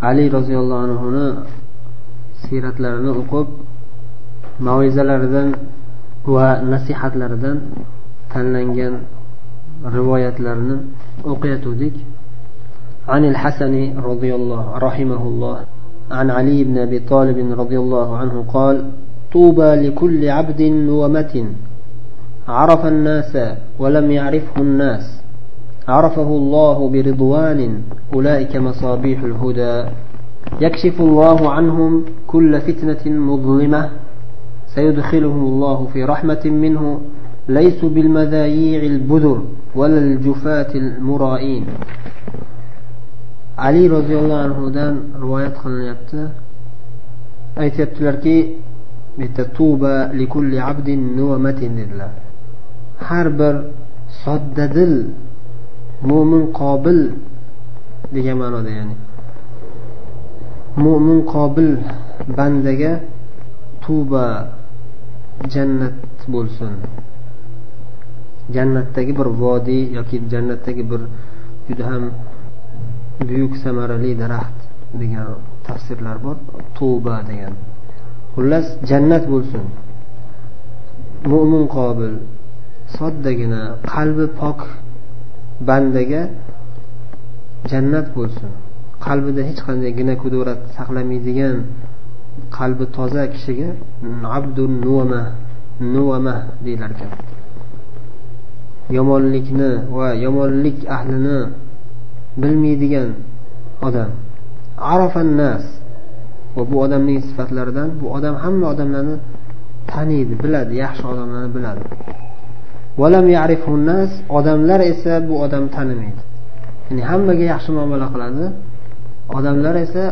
ali roziyallohu anhuni siyratlarini o'qib mavizalaridan va nasihatlaridan tanlangan rivoyatlarni o'qiyotgandik عن الحسن رضي الله رحمه الله عن علي بن ابي طالب رضي الله عنه قال طوبى لكل عبد ومة عرف الناس ولم يعرفه الناس عرفه الله برضوان أولئك مصابيح الهدى. يكشف الله عنهم كل فتنة مظلمة. سيدخلهم الله في رحمة منه. ليسوا بالمذايع البذر ولا الجفاة المرائين. ali roziyallohu anhudan rivoyat qilinyapti bu yerda tuba likulli abdin nuvamatin dedilar har bir soddadil mo'min qobil degan ma'noda ya'ni. Mo'min qobil bandaga tuba jannat bo'lsin. Jannatdagi bir vodiy yoki jannatdagi bir juda ham buyuk samarali daraxt degan tafsirlar bor. Tuba degan. Xullas jannat bo'lsin. Mo'min qobil soddagina qalbi pok bandaga jannat bo'lsin. Qalbida hech qanday gina kudurat saqlamaydigan qalbi toza kishiga abdun nuvama nuvama deyilar ekan. Yomonlikni va yomonlik ahlini bilmaydigan odam. Arafan nas. Va bu odamning sifatlaridan bu odam hamma odamlarni taniydi biladi yaxshi odamlarni biladi. Odamlar esa bu odam tanimaydi. Ya'ni hammaga yaxshi muomala qiladi. Odamlar esa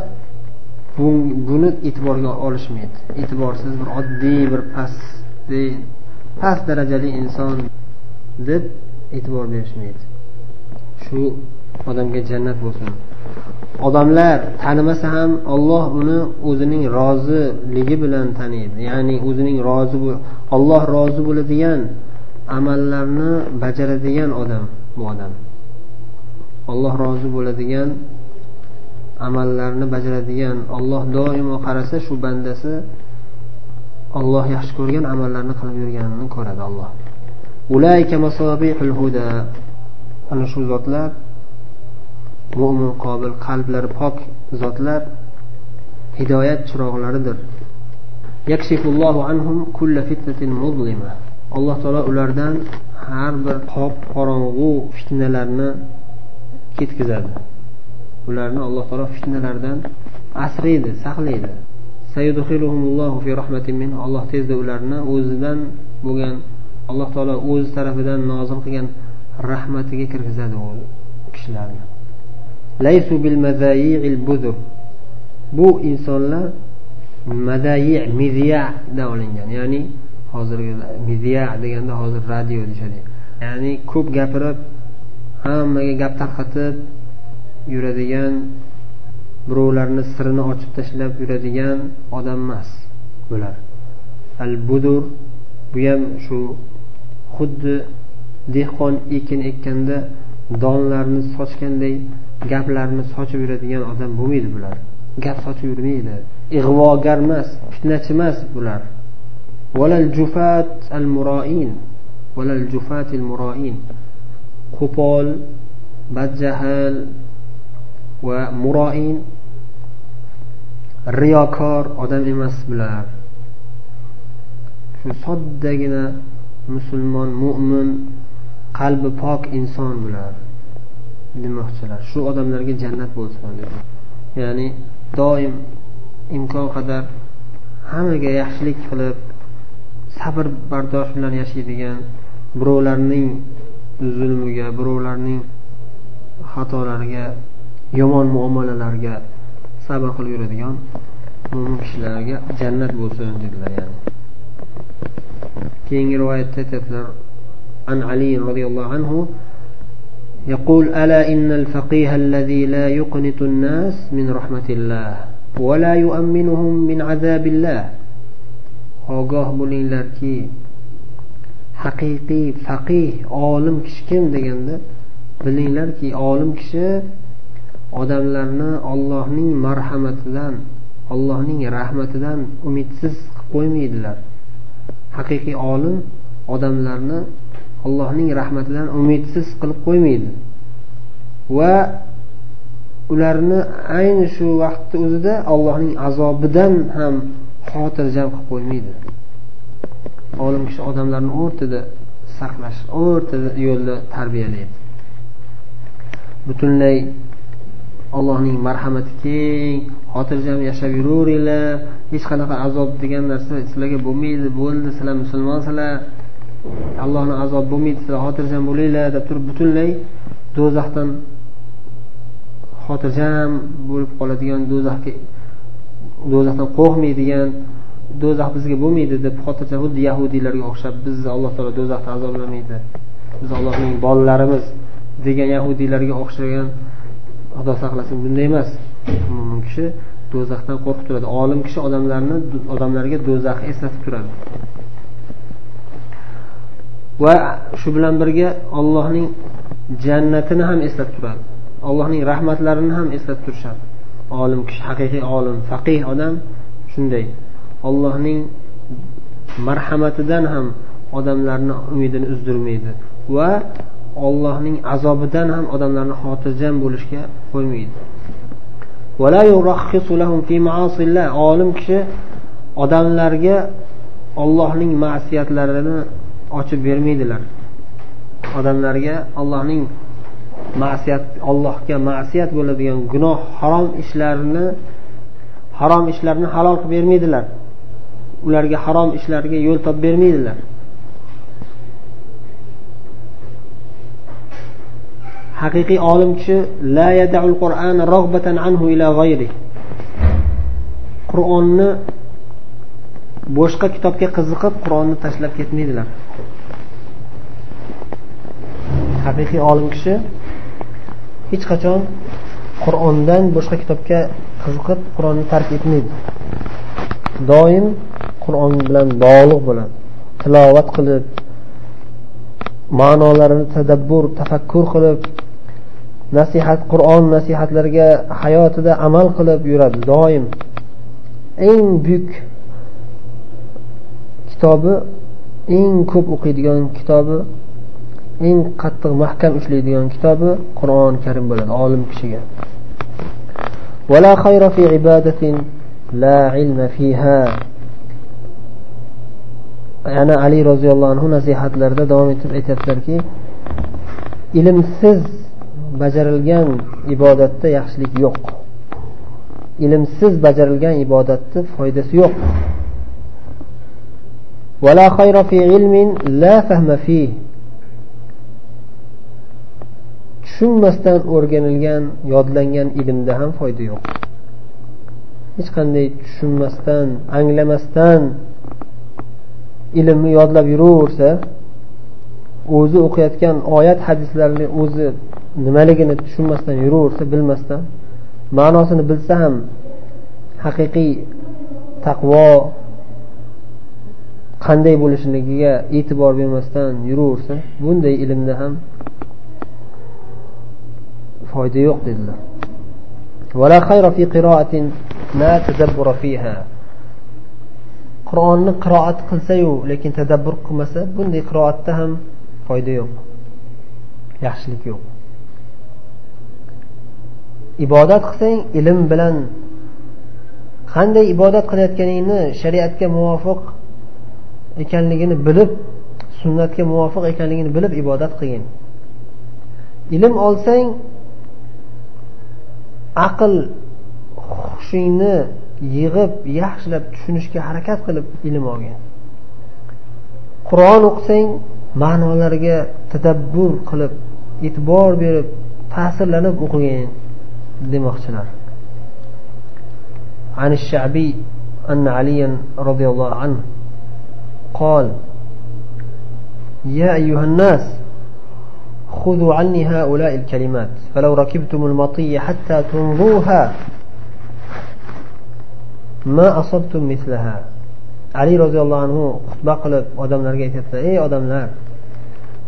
buni e'tiborga olishmaydi. E'tiborsiz bir oddiy bir past past darajali inson deb e'tibor berishmaydi. Shu odamga jannat bo'lsin. Odamlar tanimasa ham olloh uni o'zining roziligi bilan taniydi. Ya'ni o'zining rozi olloh rozi bo'ladigan amallarni bajaradigan odam bu odam. Olloh rozi bo'ladigan amallarni bajaradigan olloh doimo qarasa shu bandasi olloh yaxshi ko'rgan amallarni qilib yurganini ko'radi olloh ana shu zotlar mo'min qobil qalblari pok zotlar hidoyat chiroqlaridir. Alloh taolo ulardan har bir qop qorong'u fitnalarni ketkazadi. Ularni alloh taolo fitnalardan asraydi saqlaydi. Alloh tezda ularni o'zidan bo'lgan alloh taolo o'zi tarafidan nozil qilgan rahmatiga kirgizadi u kishilarni. Bu insonlar madayi miziyadan olingan. Ya'ni hozirgi media deganda hozir radio deyishadi ya'ni ko'p gapirib hammaga gap tarqatib yuradigan birovlarni sirini ochib tashlab yuradigan odam emas bular. Al budur bu ham shu xuddi dehqon ekin ekkanda donlarni sochganday gaplarni sochib yuradigan odam bo'lmaydi bular. Gap sochib yurmaydi. Ig'vogar emas fitnachi emas bular. Qo'pol badjahl va muroin riyokor odam emas bular. Shu soddagina musulmon mo'min qalbi pok inson bular. Demoqchilar. Shu odamlarga jannat bo'lsin ya'ni doim imkon qadar hammaga yaxshilik qilib sabr bardosh bilan yashaydigan birovlarning zulmiga birovlarning xatolariga yomon muomalalarga sabr qilib yuradigan mo'min kishilarga jannat bo'lsin dedilar ya'ni keyingi rivoyatda aytyaptilar an ali roziyallohu anhu يقول ألا إن الفقيه الذي لا يقنط الناس من رحمة الله ولا يؤمنهم من عذاب الله ogoh bo'linglarki haqiqiy faqih olim kishi kim deganda bilinglarki olim kishi odamlarni ollohning marhamatidan ollohning rahmatidan umidsiz qilib qo'ymaydilar. Haqiqiy olim odamlarni allohning rahmatidan umidsiz qilib qo'ymaydi. Va ularni ayni shu vaqtni o'zida allohning azobidan ham xotirjam qilib qo'ymaydi. Olim kishi odamlarni o'rtada saqlash o'rtada yo'lda tarbiyalaydi. Butunlay allohning marhamati keng. Xotirjam yashab yuraveringlar hech qanaqa azob degan narsa sizlarga bo'lmaydi bo'ldi. Sizlar musulmonsizlar allohni azobi bo'lmaydi sizlar xotirjam bo'linglar deb turib butunlay do'zaxdan xotirjam bo'lib qoladigan do'zaxga do'zaxdan qo'rqmaydigan do'zax bizga bo'lmaydi deb xotirjam xuddi yahudiylarga o'xshab bizni alloh taolo do'zaxda azoblamaydi. Biz allohning bolalarimiz degan yahudiylarga o'xshagan xudo saqlasin bunday emas. Mo'min kishi do'zaxdan qo'rqib turadi. Olim kishi odamlarni odamlarga do'zaxni eslatib turadi. Va shu bilan birga ollohning jannatini ham eslatib turadi. Allohning rahmatlarini ham eslatib turishadi. Olim kishi haqiqiy olim faqih odam shunday. Ollohning marhamatidan ham odamlarni umidini uzdirmaydi va ollohning azobidan ham odamlarni xotirjam bo'lishga qo'ymaydi. Olim kishi odamlarga ollohning ma'siyatlarini ochib bermaydilar. Odamlarga allohning ma'siyat allohga ma'siyat bo'ladigan gunoh harom ishlarni harom ishlarni halol qilib bermaydilar. Ularga harom ishlarga yo'l topib bermaydilar. Haqiqiy olim kishi la yadaul qur'ana rag'batan anhu ila g'ayri qur'onni boshqa kitobga qiziqib qur'onni tashlab ketmaydilar. Haqiqiy olim kishi hech qachon qur'ondan boshqa kitobga qiziqib qur'onni tark etmaydi. Doim qur'on bilan bog'liq bo'ladi. Tilovat qilib ma'nolarini tadabbur tafakkur qilib nasihat qur'on nasihatlariga hayotida amal qilib yuradi doim. Eng buyuk kitobi eng ko'p o'qiydigan kitobi eng qattiq mahkam ushlaydigan kitobi qur'oni karim bo'ladi olim kishiga ولا خير في عبادة لا علم فيها yana ali roziyallohu anhu nasihatlarida davom etib aytyaptilarki ilmsiz bajarilgan ibodatda yaxshilik yo'q ilmsiz bajarilgan ibodatni foydasi yo'q ولا خير في علم لا فهم فيه tushunmasdan o'rganilgan yodlangan ilmda ham foyda yo'q. Hech qanday tushunmasdan anglamasdan ilmni yodlab yuraversa o'zi o'qiyotgan oyat hadislarni o'zi nimaligini tushunmasdan yuraversa bilmasdan ma'nosini bilsa ham haqiqiy taqvo qanday bo'lishligiga e'tibor bermasdan yuraversa bunday ilmda ham foyda yo'q dedilar. Qur'onni qiroat qilsayu lekin tadabbur qilmasa bunday qiroatda ham foyda yo'q. Yaxshilik yo'q. Ibodat qilsang ilm bilan qanday ibodat qilayotganingni shariatga muvofiq ekanligini bilib sunnatga muvofiq ekanligini bilib ibodat qilgin. Ilm olsang aql hushingni yig'ib yaxshilab tushunishga harakat qilib ilm olgin qur'on o'qisang ma'nolariga tadabbur qilib e'tibor berib ta'sirlanib o'qigin demoqchilar عن الشعبي أن عليا رضي الله عنه قال يا أيها الناس خذوا عني هؤلاء الكلمات فلو ركبتم المطية حتى تنظوها ما أصبتم مثلها علي رضي الله عنه xutba qilib odamlarga aytyaptilar ey odamlar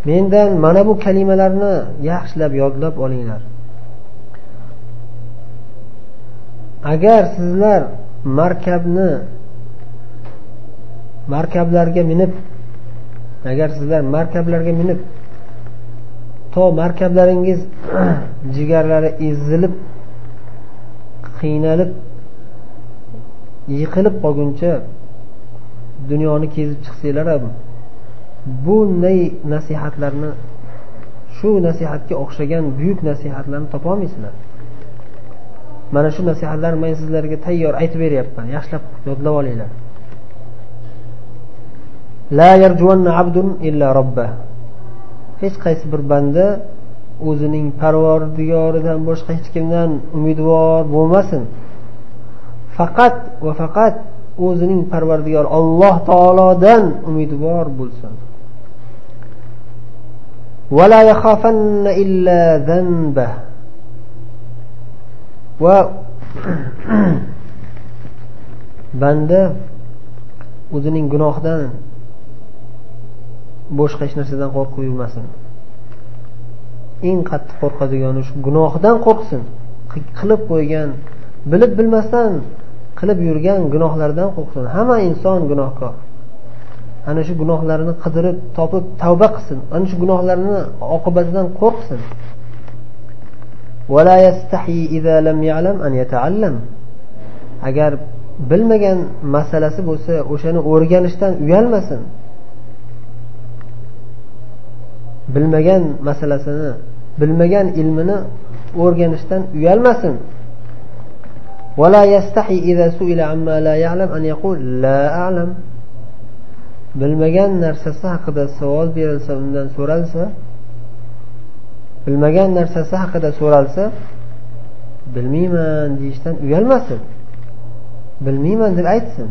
mendan mana bu kalimalarni yaxshilab yodlab olinglar agar sizlar markabni markablarga minib agar sizlar markablarga minib to markablaringiz jigarlari ezilib qiynalib yiqilib qolguncha dunyoni kezib chiqsanglar ham bunday nasihatlarni shu nasihatga o'xshagan buyuk nasihatlarni topolmaysizlar mana shu nasihatlarni men sizlarga tayyor aytib beryapman. Yaxshilab yodlab olinglar. La yarjuvanna abdun illa robbah hech qaysi bir banda o'zining parvardigoridan boshqa hech kimdan umidvor bo'lmasin. Faqat va faqat o'zining parvardigori alloh taolodan umidvor bo'lsin. Va banda o'zining gunohidan boshqa hech narsadan qo'rqib yurmasin. Eng qattiq qo'rqadigani shu gunohidan qo'rqsin. Qilib qo'ygan bilib bilmasdan qilib yurgan gunohlardan qo'rqsin. Hamma inson gunohkor. Ana shu gunohlarini qidirib topib tavba qilsin. Ana shu gunohlarni oqibatidan qo'rqsin. Agar bilmagan masalasi bo'lsa o'shani o'rganishdan uyalmasin. Bilmagan masalasini bilmagan ilmini o'rganishdan uyalmasin. Bilmagan narsasi haqida savol berilsa undan so'ralsa bilmagan narsasi haqida so'ralsa bilmayman deyishdan uyalmasin. Bilmayman deb aytsin.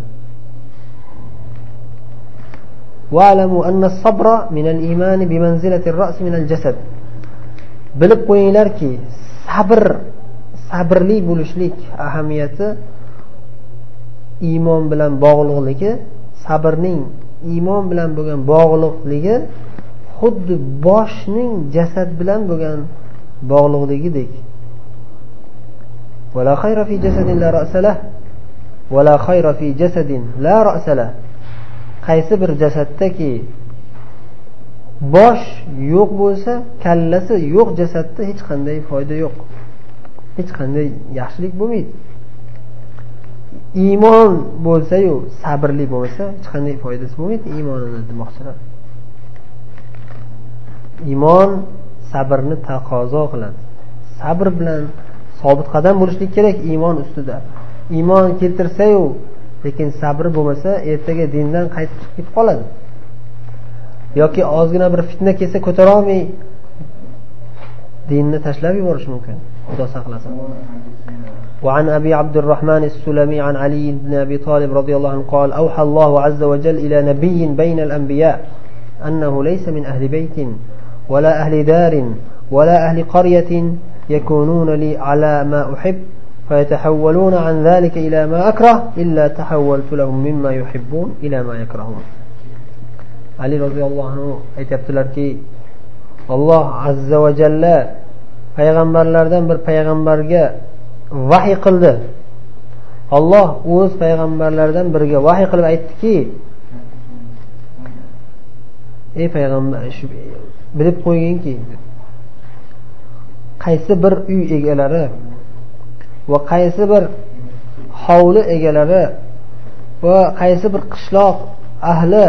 واعلموا أن الصبر من الإيمان بمنزلة الرأس من الجسد bilib qo'yinglarki sabr sabrli bo'lishlik ahamiyati iymon bilan bog'liqligi sabrning iymon bilan bo'lgan bog'liqligi xuddi boshning jasad bilan bo'lgan bog'liqligidek ولا خير في جسد لا رأس له ولا خير في جسد لا رأس له Qaysi bir jasaddaki bosh yo'q bo'lsa kallasi yo'q jasadda hech qanday foyda yo'q. Hech qanday yaxshilik bo'lmaydi. Iymon bo'lsayu sabrli bo'lmasa hech qanday foydasi bo'lmaydi iymonini demoqchilar. Iymon sabrni taqozo qiladi. Sabr bilan sobit qadam bo'lishlik kerak iymon ustida. Iymon keltirsayu lekin sabri bo'lmasa ertaga dindan qaytib chiqib ketib qoladi yoki ozgina bir fitna kelsa ko'tarolmay dinni tashlab yuborishi mumkin xudo saqlasin وعن أبي عبد الرحمن السلمي عن علي بن أبي طالب رضي الله عنه قال أوحى الله عز وجل إلى نبي بين الأنبياء أنه ليس من أهل بيت ولا أهل دار ولا أهل قرية يكونون لي على ما أحب فيتحولون عن ذلك إلى ما أكره إلا تحولت لهم مما يحبون إلى ما يكرهون ali roziyallohu anhu aytyaptilarki alloh azza va jalla payg'ambarlardan bir payg'ambarga vahiy qildi olloh o'z payg'ambarlaridan biriga vahiy qilib aytdiki ey payg'ambar bilib qo'yginki qaysi bir uy egalari va qaysi bir hovli egalari va qaysi bir qishloq ahli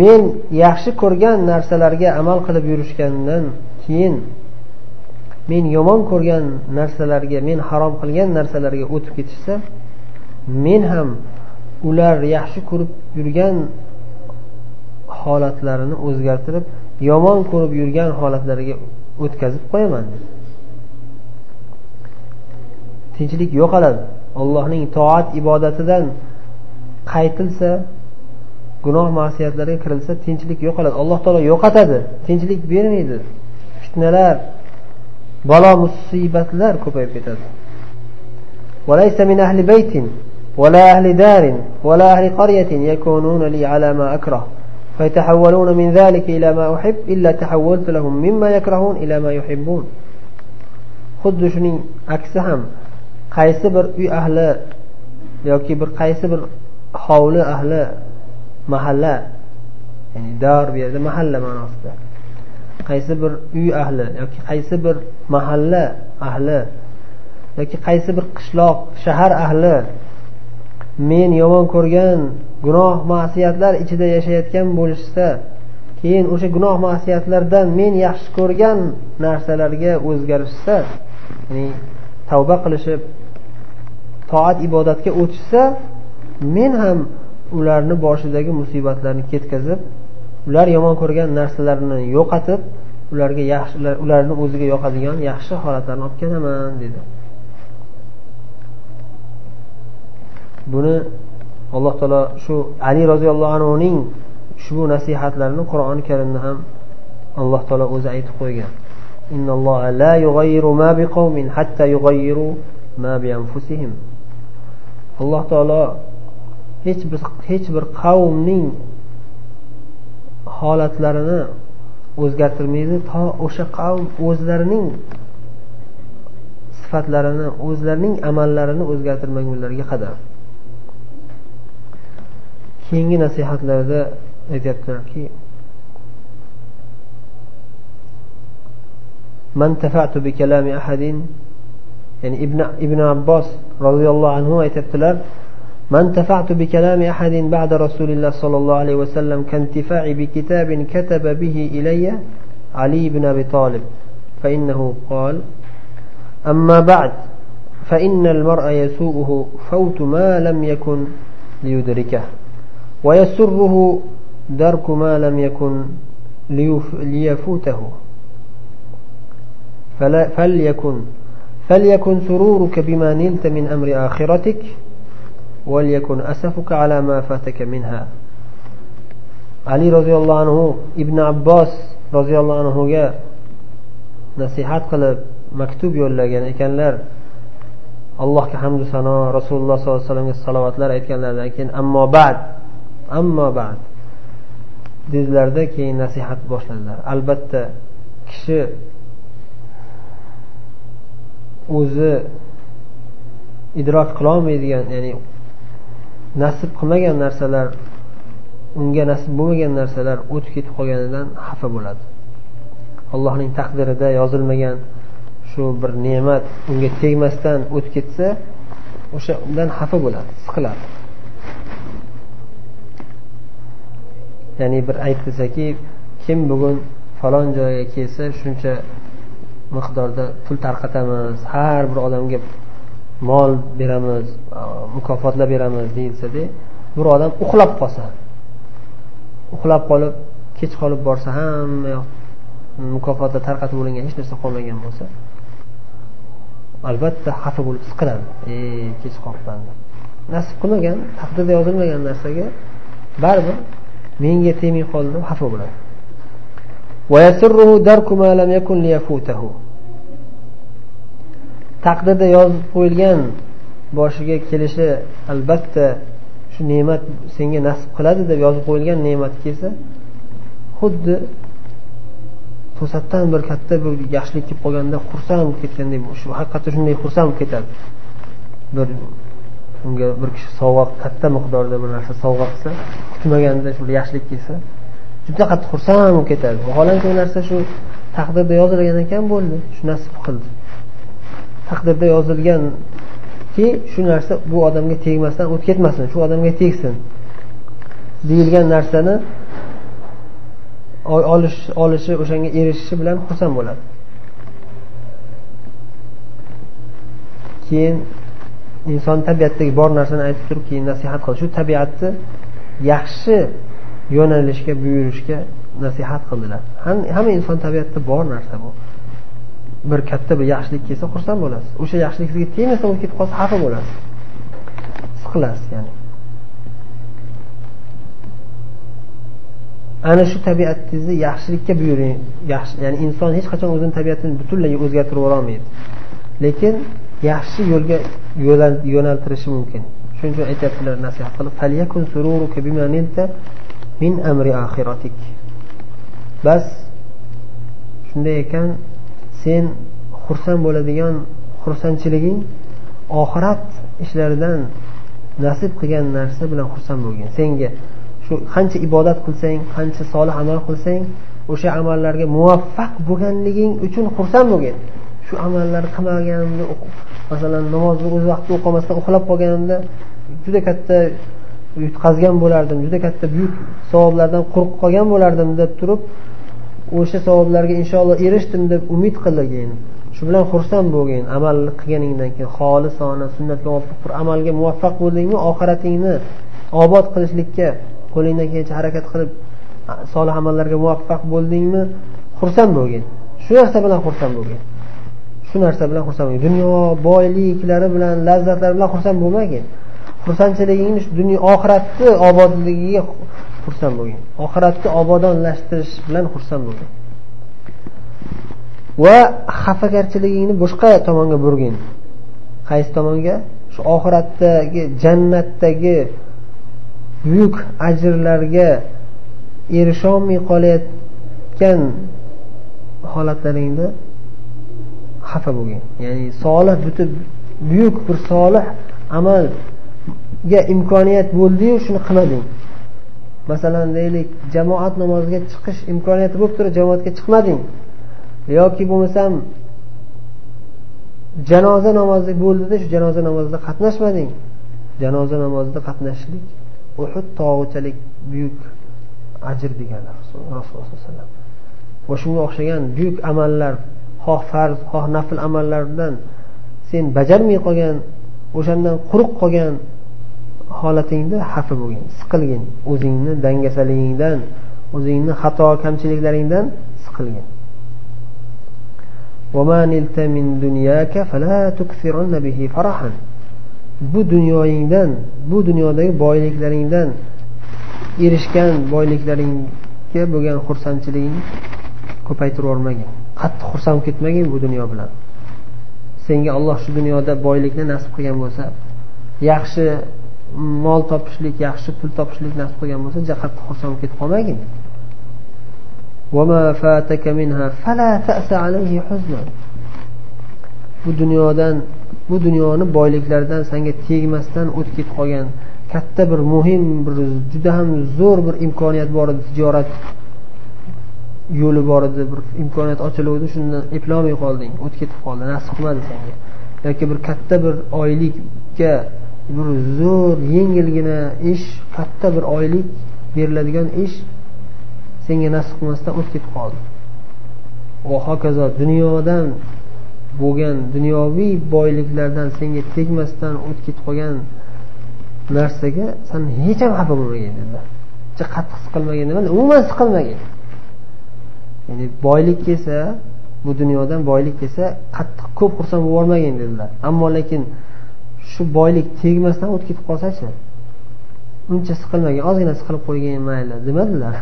men yaxshi ko'rgan narsalarga amal qilib yurishgandan keyin men yomon ko'rgan narsalarga men harom qilgan narsalarga o'tib ketishsa men ham ular yaxshi ko'rib yurgan holatlarini o'zgartirib yomon ko'rib yurgan holatlariga o'tkazib qo'yaman. tinchlik yo'qoladi allohning toat ibodatidan qaytilsa gunoh ma'siyatlarga kirilsa tinchlik yo'qoladi alloh taolo yo'qotadi tinchlik bermaydi fitnalar balo musibatlar ko'payib ketadi وليس من أهل بيت ولا أهل دار ولا أهل قرية يكونون لي على ما أكره فيتحولون من ذلك إلى ما أحب إلا تحولت لهم مما يكرهون إلى ما يحبون xuddi shuning aksi ham qaysi bir uy ahli yoki bir qaysi bir hovli ahli mahalla ya'ni dor bu yerda mahalla ma'nosida qaysi bir uy ahli yoki qaysi bir mahalla ahli yoki qaysi bir qishloq shahar ahli men yomon ko'rgan gunoh ma'siyatlar ichida yashayotgan bo'lishsa keyin o'sha gunoh ma'siyatlardan men yaxshi ko'rgan narsalarga o'zgarishsa ya'ni tavba qilishib toat ibodatga o'tishsa men ham ularni boshidagi musibatlarni ketkazib ular yomon ko'rgan narsalarini yo'qotib ularga yaxshi ularni o'ziga yoqadigan yaxshi holatlarni olib kelaman dedi. Buni alloh taolo shu ali roziyallohu anhuning ushbu nasihatlarini qur'oni karimda ham alloh taolo o'zi aytib qo'ygan. alloh taolo hech bir hech bir qavmning holatlarini o'zgartirmaydi to o'sha qavm o'zlarining sifatlarini o'zlarining amallarini o'zgartirmagunlariga qadar keyingi nasihatlarda aytyaptilarki من تفعت بكلام أحد يعني ابن ابن عباس رضي الله عنه aytyaptilar ما انتفعت بكلام أحد بعد رسول الله صلى الله عليه وسلم كانتفاعي بكتاب كتب به إلي علي بن أبي طالب. فإنه قال أما بعد فإن المرء يسوءه فوت ما لم يكن ليدركه ويسره درك ما لم يكن ليفوته. فلا فليكن فليكن سرورك بما نلت من أمر آخرتك وليكن أسفك على ما فاتك منها علي رضي الله عنه ابن عباس رضي الله عنه nasihat qilib maktub yo'llagan ekanlar allohga hamdu sano rasululloh sollallohu alayhi vasallamga salovatlar aytganlaridan keyin ammo bad ammo bad dedilarda keyin nasihat boshladilar albatta kishi o'zi idrok qilolmaydigan ya'ni nasib qilmagan narsalar unga nasib bo'lmagan narsalar o'tib ketib qolganidan xafa bo'ladi. Allohning taqdirida yozilmagan shu bir ne'mat unga tegmasdan o'tib ketsa o'sha undan xafa bo'ladi siqiladi ya'ni bir aytilsaki kim bugun falon joyga kelsa shuncha miqdorda pul tarqatamiz har bir odamga mol beramiz mukofotlar beramiz deyilsada bir odam uxlab qolsa uxlab qolib kech qolib borsa hamma yoq mukofotlar tarqatib bo'lingan hech narsa qolmagan bo'lsa albatta xafa bo'lib siqiladi. E kech qolibman nasib qilmagan taqdirda yozilmagan narsaga baribir menga tegmay qoldi deb xafa bo'ladi. Taqdirda yozib qo'yilgan boshiga kelishi albatta shu ne'mat senga nasib qiladi deb yozib qo'yilgan ne'mat kelsa xuddi to'satdan bir katta bir yaxshilik kelib qolganda xursand bo'lib ketgandek shu haqiqatda shunday xursand bo'lib ketadi. Bir unga bir kishi sovg'a katta miqdorda bir narsa sovg'a qilsa kutmaganda shu yaxshilik kelsa juda qattiq xursand bo'lib ketadi. Vaholanki u narsa shu taqdirda yozilgan ekan bo'ldi. Shu nasib qildi. Taqdirda yozilganki shu narsa bu odamga tegmasdan o'tib ketmasin shu odamga tegsin deyilgan narsani olish olishi o'shanga erishishi bilan xursand bo'ladi. Keyin inson tabiatdagi bor narsani aytib turib keyin nasihat qildi shu tabiatni yaxshi yo'nalishga buyurishga nasihat qildilar. Hamma inson tabiatida bor narsa bu. Bir katta bir yaxshilik kelsa xursand bo'lasiz. O'sha yaxshilik sizga tegmasa u ketib qolsa xafa bo'lasiz. Siqilasiz ya'ni. Ana shu tabiatingizni yaxshilikka buyuring. Yaxshi ya'ni inson hech qachon o'zini tabiatini butunlay o'zgartirib yuborolmaydi lekin yaxshi yo'lga yo'naltirishi mumkin. Shuning uchun aytyaptilar nasihat qilib min amri bas shunday ekan sen xursand bo'ladigan xursandchiliging oxirat ishlaridan nasib qilgan narsa bilan xursand bo'lgin. Senga shu qancha ibodat qilsang qancha solih amal qilsang o'sha amallarga muvaffaq bo'lganliging uchun xursand bo'lgin. Shu amallarni qilmaganimda masalan namozni o'z vaqtida o'qimasdan uxlab qolganimda juda katta yutqazgan bo'lardim juda katta buyuk savoblardan quruq qolgan bo'lardim deb turib o'sha savoblarga inshaalloh erishdim deb umid qilgin shu bilan xursand bo'lgin amal qilganingdan keyin xolisona sunnatga muvofiq bir amalga muvaffaq bo'ldingmi oxiratingni obod qilishlikka qo'lingdan kelgancha harakat qilib solih amallarga muvaffaq bo'ldingmi xursand bo'lgin. Shu narsa bilan xursand bo'lgin. Shu narsa bilan xursand bo'lgin. Dunyo boyliklari bilan lazzatlari bilan xursand bo'lmagin. Xursandchiligingni dunyo oxiratni obodligiga xursand bo'lgin. Oxiratni obodonlashtirish bilan xursand bo'lgin. Va xafagarchiligingni boshqa tomonga burgin. Qaysi tomonga? Shu oxiratdagi jannatdagi buyuk ajrlarga erisholmay qolayotgan holatlaringda xafa bo'lgin. Ya'ni solih butun buyuk bir solih amal ga imkoniyat bo'ldiyu shuni qilmading. Masalan deylik jamoat namoziga chiqish imkoniyati bo'lib turib jamoatga chiqmading. Yoki bo'lmasam janoza namozi bo'ldida shu janoza namozida qatnashmading. Janoza namozida qatnashishlik uhud tog'ichalik buyuk ajr deganlar rasululloh sollallohu alayhi vasallam. Va shunga o'xshagan buyuk amallar xoh farz xoh nafl amallardan sen bajarmay qolgan o'shandan quruq qolgan holatingda xafa bo'lgin siqilgin. O'zingni dangasaligingdan o'zingni xato kamchiliklaringdan siqilgin. Bu dunyoyingdan bu dunyodagi boyliklaringdan erishgan boyliklaringga bo'lgan xursandchiligingni ko'paytirib yubormagin qattiq xursand bo'lib ketmagin bu dunyo bilan. Senga olloh shu dunyoda boylikni nasib qilgan bo'lsa yaxshi mol topishlik yaxshi pul topishlik nasib qilgan bo'lsa juda qattiq xursand bo'lib ketib qolmagin. Bu dunyodan bu dunyoni boyliklaridan sanga tegmasdan o'tib ketib qolgan katta bir muhim bir juda ham zo'r bir imkoniyat bor edi tijorat yo'li bor edi bir imkoniyat ochiluvdi shundan eplolmay qolding o'tib ketib qoldi nasib qilmadi senga. Yoki bir katta bir oylikka bir zo'r yengilgina ish katta bir oylik beriladigan ish senga nasib qilmasdan o'tib ketib qoldi. Va hokazo dunyodan bo'lgan dunyoviy boyliklardan senga tegmasdan o'tib ketib qolgan narsaga san hech ham xafa bo'lmagin dedilar. Qattiq siqilmagin demadi umuman siqilmagin ya'ni boylik kelsa bu dunyodan boylik kelsa qattiq ko'p xursand bo'lib yubormagin dedilar. Ammo lekin shu boylik tegmasdan o'tib ketib qolsachi uncha siqilmagin ozgina siqilib qo'ygin mayli demadilar.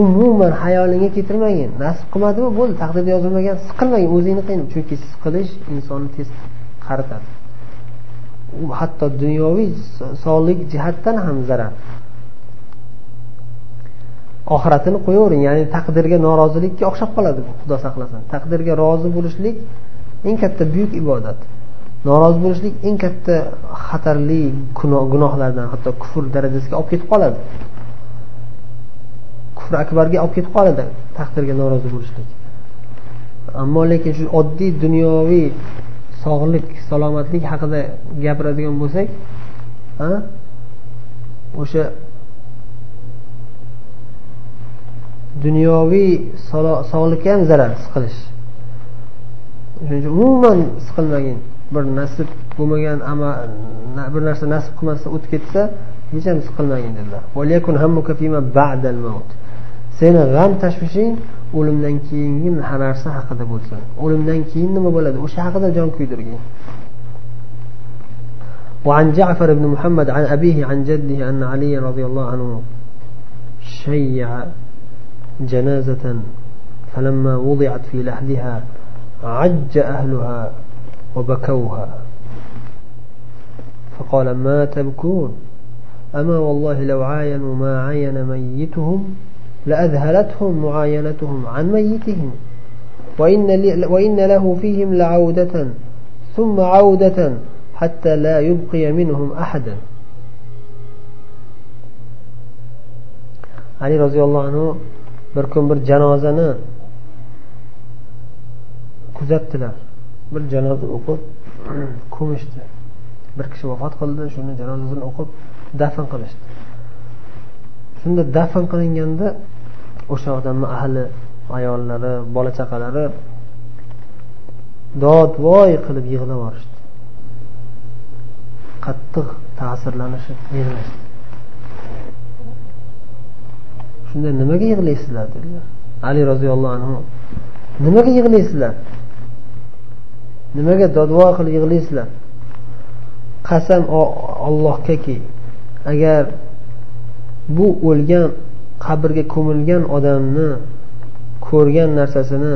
Umuman hayolingga keltirmagin nasib qilmadimi? Bo'ldi taqdirda yozilmagan siqilmagin o'zingni qiyin. Chunki siqilish insonni tez qaritadi u hatto dunyoviy sog'lik jihatdan ham zarar. Oxiratini qo'yavering ya'ni taqdirga norozilikka o'xshab qoladi bu xudo saqlasin. Taqdirga rozi bo'lishlik eng katta buyuk ibodat. Norozi bo'lishlik eng katta xatarli gunohlardan hatto kufr darajasiga olib ketib qoladi. Kufr akbarga olib ketib qoladi taqdirga norozi bo'lishlik. Ammo lekin shu oddiy dunyoviy sog'lik salomatlik haqida gapiradigan bo'lsak o'sha dunyoviy sog'likka ham zarar siqilish. Shuning uchun umuman siqilmagin. Bir nasib bo'lmagan bir narsa nasib qilmasdan o'tib ketsa hech ham siqilmagin dedilar seni g'am tashvishing o'limdan keyingi narsa haqida bo'lsin o'limdan keyin nima bo'ladi o'sha haqida jon kuydirgin وعن جعفر بن محمد عن أبيه عن جده أن علي رضي الله عنه شيع جنازة فلما وضعت في لحدها عج أهلها وبكوها. فقال ما تبكون؟ أما والله لو عاينوا ما عين ميتهم لأذهلتهم معاينتهم عن ميتهم وإن, وإن له فيهم لعودة ثم عودة حتى لا يبقي منهم أحدا. ali roziyallohu anhu bir kun bir janozani bir janoza o'qib ko'mishdi bir kishi vafot qildi shuni janozasini o'qib dafn qilishdi. Shunda dafn qilinganda o'sha odamni ahli ayollari bola chaqalari dodvoy qilib yig'lab yuborishdi. Qattiq ta'sirlanishib yig'lashdi. Shunda nimaga yig'laysizlar dedilar. Ali roziyallohu anhu nimaga yig'laysizlar? Nimaga dodvo qilib yig'laysizlar? Qasam ollohgaki agar bu o'lgan qabrga ko'milgan odamni ko'rgan narsasini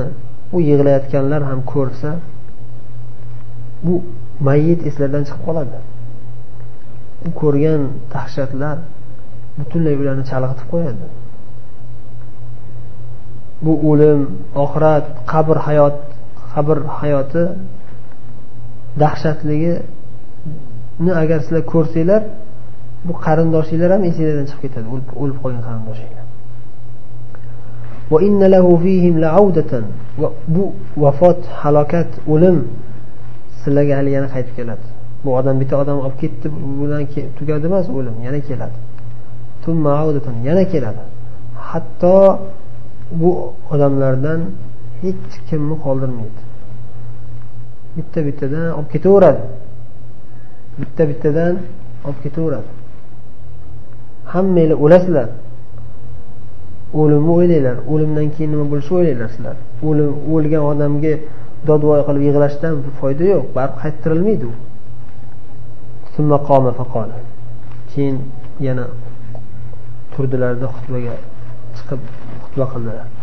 u yig'layotganlar ham ko'rsa bu mayyit eslardan chiqib qoladi. U ko'rgan dahshatlar butunlay ularni chalg'itib qo'yadi. Bu o'lim oxirat qabr hayot qabr hayoti dahshatligini agar sizlar ko'rsanglar bu qarindoshinglar ham esinglardan chiqib ketadi o'lib qolgan qarindoshinglar. Bu vafot halokat o'lim sizlarga hali yana qaytib keladi. Bu odam bitta odam olib ketdi bilan tugadi emas o'lim yana keladi. Yana keladi. Hatto bu odamlardan hech kimni qoldirmaydi. Bitta bittadan olib ketaveradi. Bitta bittadan olib ketaveradi. Hammanglar o'lasizlar. O'limni o'ylanglar o'limdan keyin nima bo'lishini o'ylanglar sizlar. O'lim o'lgan odamga dodvoy qilib yig'lashdan foyda yo'q. Baribir qaytarilmaydi u. Keyin yana turdilarda xutbaga chiqib xutba qildilar.